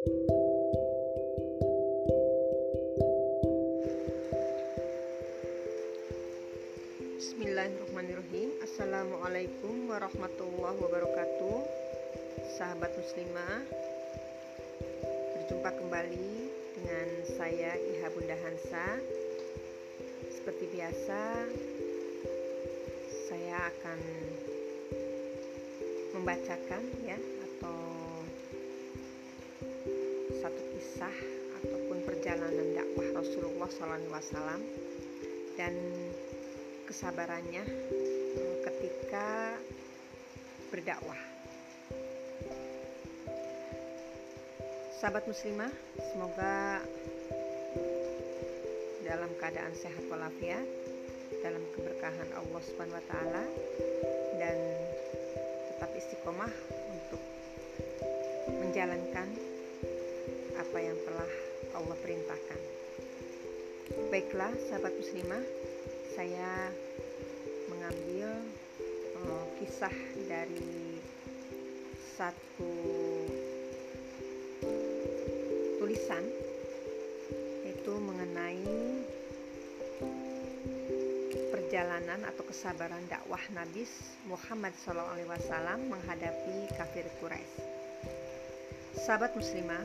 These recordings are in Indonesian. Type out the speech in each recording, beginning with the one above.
Bismillahirrahmanirrahim. Assalamualaikum warahmatullahi wabarakatuh. Sahabat muslimah Berjumpa kembali dengan saya Iha Bunda Hansa. Seperti biasa Saya akan membacakan ya Atau satu kisah Ataupun perjalanan dakwah Rasulullah SAW Dan kesabarannya eh, ketika berdakwah. Sahabat muslimah, semoga dalam keadaan sehat walafiat, dalam keberkahan Allah Subhanahu wa taala dan tetap istiqomah untuk menjalankan apa yang telah Allah perintahkan. Baiklah, sahabat muslimah, saya mengambil uh, kisah dari satu tulisan yaitu mengenai perjalanan atau kesabaran dakwah Nabi Muhammad SAW menghadapi kafir Quraisy. Sahabat muslimah,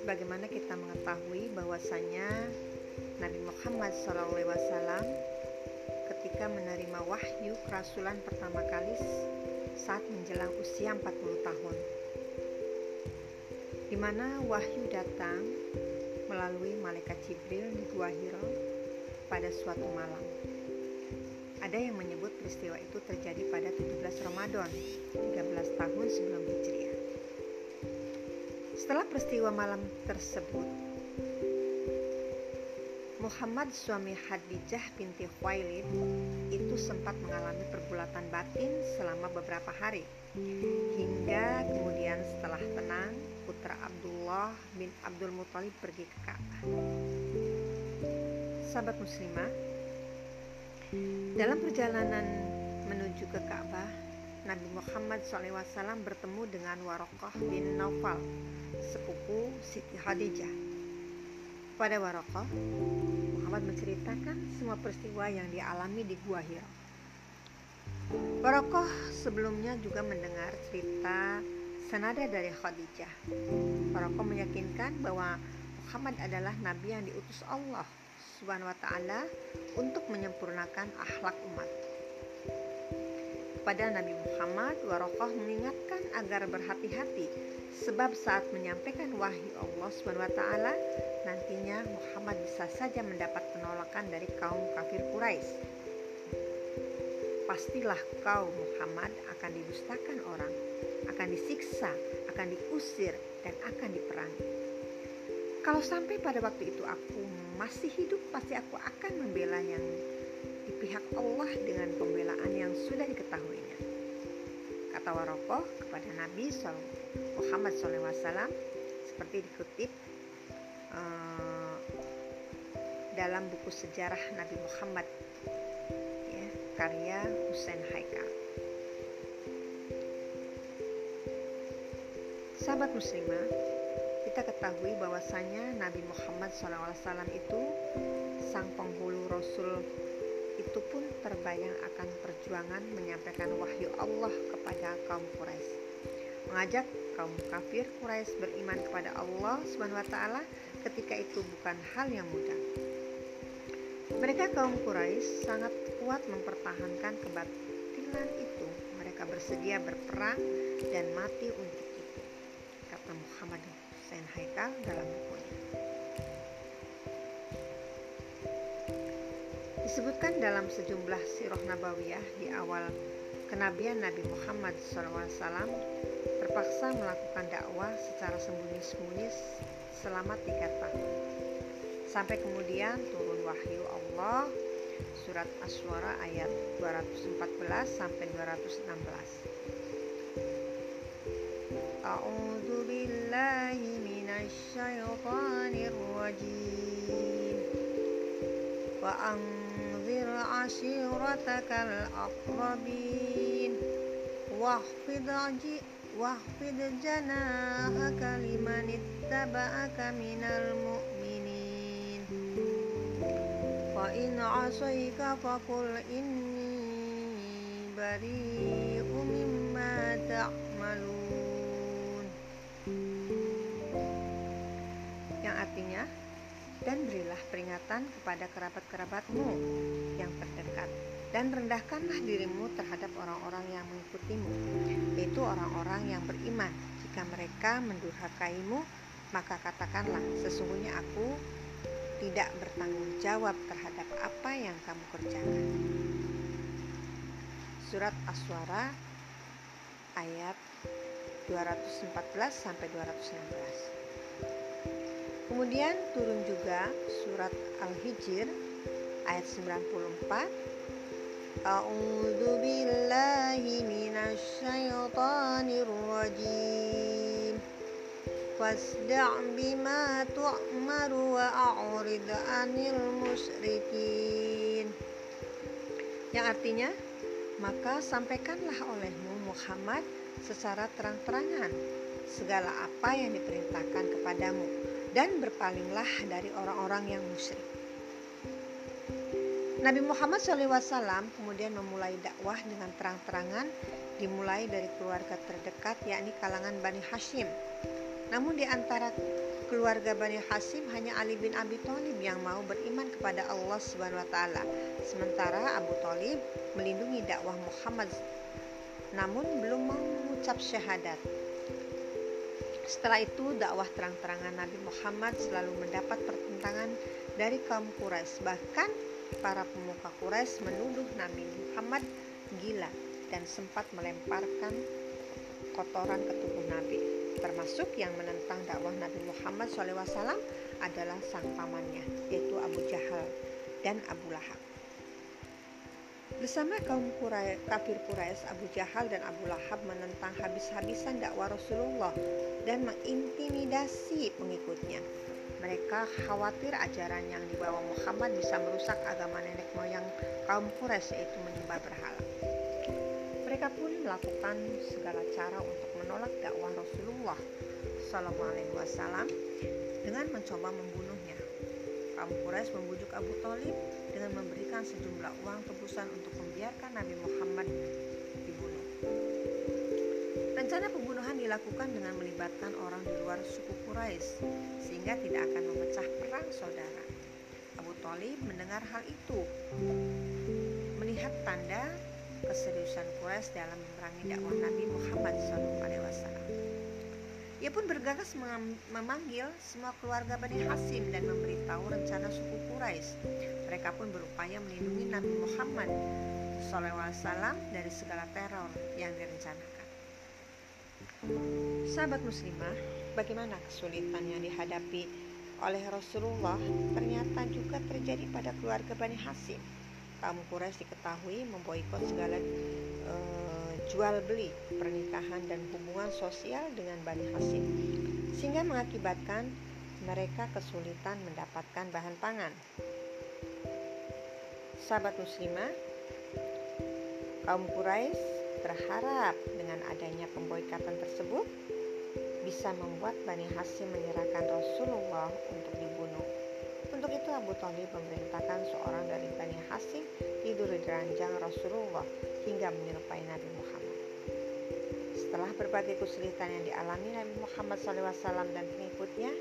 sebagaimana kita mengetahui bahwasanya Nabi Muhammad SAW ketika menerima wahyu kerasulan pertama kali saat menjelang usia 40 tahun di mana wahyu datang melalui malaikat Jibril di Gua Hira pada suatu malam. Ada yang menyebut peristiwa itu terjadi pada 17 Ramadan, 13 tahun sebelum Hijriah. Setelah peristiwa malam tersebut, Muhammad suami Hadijah binti Khuwailid itu sempat mengalami pergulatan batin selama beberapa hari hingga kemudian setelah tenang putra Abdullah bin Abdul Muthalib pergi ke Ka'bah. Sahabat muslimah, dalam perjalanan menuju ke Ka'bah, Nabi Muhammad SAW bertemu dengan Warokah bin Naufal, sepupu Siti Khadijah pada Warokah, Muhammad menceritakan semua peristiwa yang dialami di Gua Hira. Warokah sebelumnya juga mendengar cerita senada dari Khadijah. Warokah meyakinkan bahwa Muhammad adalah nabi yang diutus Allah Subhanahu wa taala untuk menyempurnakan akhlak umat. Pada Nabi Muhammad, Warokah mengingatkan agar berhati-hati sebab saat menyampaikan wahyu Allah taala nantinya Muhammad bisa saja mendapat penolakan dari kaum kafir Quraisy. Pastilah kau Muhammad akan didustakan orang, akan disiksa, akan diusir dan akan diperangi. Kalau sampai pada waktu itu aku masih hidup, pasti aku akan membela yang di pihak Allah dengan pembelaan yang sudah diketahuinya. Kata Warokoh kepada Nabi Muhammad SAW seperti dikutip uh, dalam buku sejarah Nabi Muhammad ya, karya Hussein Haikal. Sahabat muslimah, kita ketahui bahwasanya Nabi Muhammad SAW itu sang penghulu Rasul itu pun terbayang akan perjuangan menyampaikan wahyu Allah kepada kaum Quraisy. Mengajak kaum kafir Quraisy beriman kepada Allah Subhanahu wa taala ketika itu bukan hal yang mudah. Mereka kaum Quraisy sangat kuat mempertahankan kebatilan itu. Mereka bersedia berperang dan mati untuk itu. Kata Muhammad Hussein Haikal dalam Disebutkan dalam sejumlah sirah nabawiyah di awal kenabian Nabi Muhammad SAW terpaksa melakukan dakwah secara sembunyi-sembunyi selama tiga tahun. Sampai kemudian turun wahyu Allah surat Aswara ayat 214 sampai 216. A'udzu billahi minasyaitonir rajim. Wa aqrabin. Wahfidh wahfid janahaka liman ittaba'aka minal mu'minin fa in asaika faqul inni bari'u mimma ta'malun yang artinya dan berilah peringatan kepada kerabat-kerabatmu yang terdekat. Dan rendahkanlah dirimu terhadap orang-orang yang mengikutimu yaitu orang-orang yang beriman. Jika mereka mendurhakaimu maka katakanlah sesungguhnya aku tidak bertanggung jawab terhadap apa yang kamu kerjakan. Surat As-Suara ayat 214 sampai 216 Kemudian turun juga surat Al-Hijr ayat 94 A'udzu billahi minasyaitonir rajim Fasda' bima tu'mar wa a'rid 'anil musyrikin. Yang artinya maka sampaikanlah olehmu Muhammad secara terang-terangan segala apa yang diperintahkan kepadamu dan berpalinglah dari orang-orang yang musyrik. Nabi Muhammad SAW kemudian memulai dakwah dengan terang-terangan dimulai dari keluarga terdekat yakni kalangan Bani Hashim. Namun di antara keluarga Bani Hashim hanya Ali bin Abi Thalib yang mau beriman kepada Allah Subhanahu wa taala. Sementara Abu Thalib melindungi dakwah Muhammad namun belum mengucap syahadat. Setelah itu dakwah terang-terangan Nabi Muhammad selalu mendapat pertentangan dari kaum Quraisy. Bahkan para pemuka Quraisy menuduh Nabi Muhammad gila dan sempat melemparkan kotoran ke tubuh Nabi. Termasuk yang menentang dakwah Nabi Muhammad SAW adalah sang pamannya, yaitu Abu Jahal dan Abu Lahab. Bersama kaum Quraisy, kafir Quraisy, Abu Jahal dan Abu Lahab menentang habis-habisan dakwah Rasulullah dan mengintimidasi pengikutnya. Mereka khawatir ajaran yang dibawa Muhammad bisa merusak agama nenek moyang kaum Quraisy yaitu menyembah berhala. Mereka pun melakukan segala cara untuk menolak dakwah Rasulullah Sallallahu Alaihi Wasallam dengan mencoba membunuhnya. Kaum Quraisy membujuk Abu Talib dengan memberikan sejumlah uang tebusan untuk membiarkan Nabi Muhammad. Rencana pembunuhan dilakukan dengan melibatkan orang di luar suku Quraisy sehingga tidak akan memecah perang saudara. Abu Talib mendengar hal itu, melihat tanda keseriusan Quraisy dalam memerangi dakwah Nabi Muhammad SAW. Ia pun bergegas memanggil semua keluarga Bani Hasim dan memberitahu rencana suku Quraisy. Mereka pun berupaya melindungi Nabi Muhammad SAW dari segala teror yang direncanakan. Sahabat muslimah, bagaimana kesulitan yang dihadapi oleh Rasulullah ternyata juga terjadi pada keluarga Bani Hasim. Kaum Quraisy diketahui memboikot segala uh, jual beli, pernikahan dan hubungan sosial dengan Bani Hasim sehingga mengakibatkan mereka kesulitan mendapatkan bahan pangan. Sahabat muslimah, kaum Quraisy berharap dengan adanya pemboikatan tersebut bisa membuat Bani Hasim menyerahkan Rasulullah untuk dibunuh. Untuk itu Abu Thalib memerintahkan seorang dari Bani Hasim tidur di ranjang Rasulullah hingga menyerupai Nabi Muhammad. Setelah berbagai kesulitan yang dialami Nabi Muhammad SAW dan pengikutnya,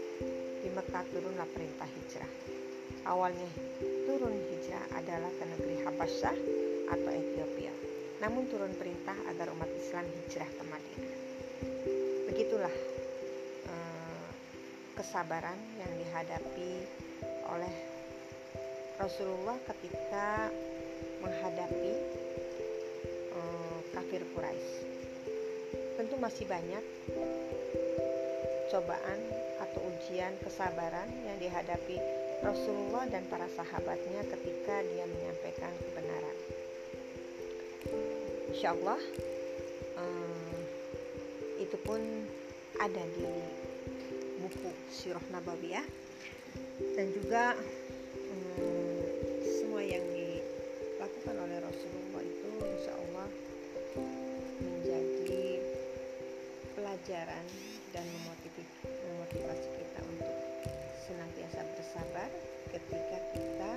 di Mekah turunlah perintah hijrah. Awalnya turun hijrah adalah ke negeri Habasyah atau Ethiopia. Namun turun perintah agar umat Islam hijrah ke Madinah. Begitulah eh, kesabaran yang dihadapi oleh Rasulullah ketika menghadapi uh, kafir Quraisy. Tentu masih banyak cobaan atau ujian kesabaran yang dihadapi Rasulullah dan para sahabatnya ketika dia menyampaikan kebenaran. Insya Allah um, itu pun ada di buku Sirah Nabawiyah dan juga pelajaran dan memotivasi kita untuk senantiasa bersabar ketika kita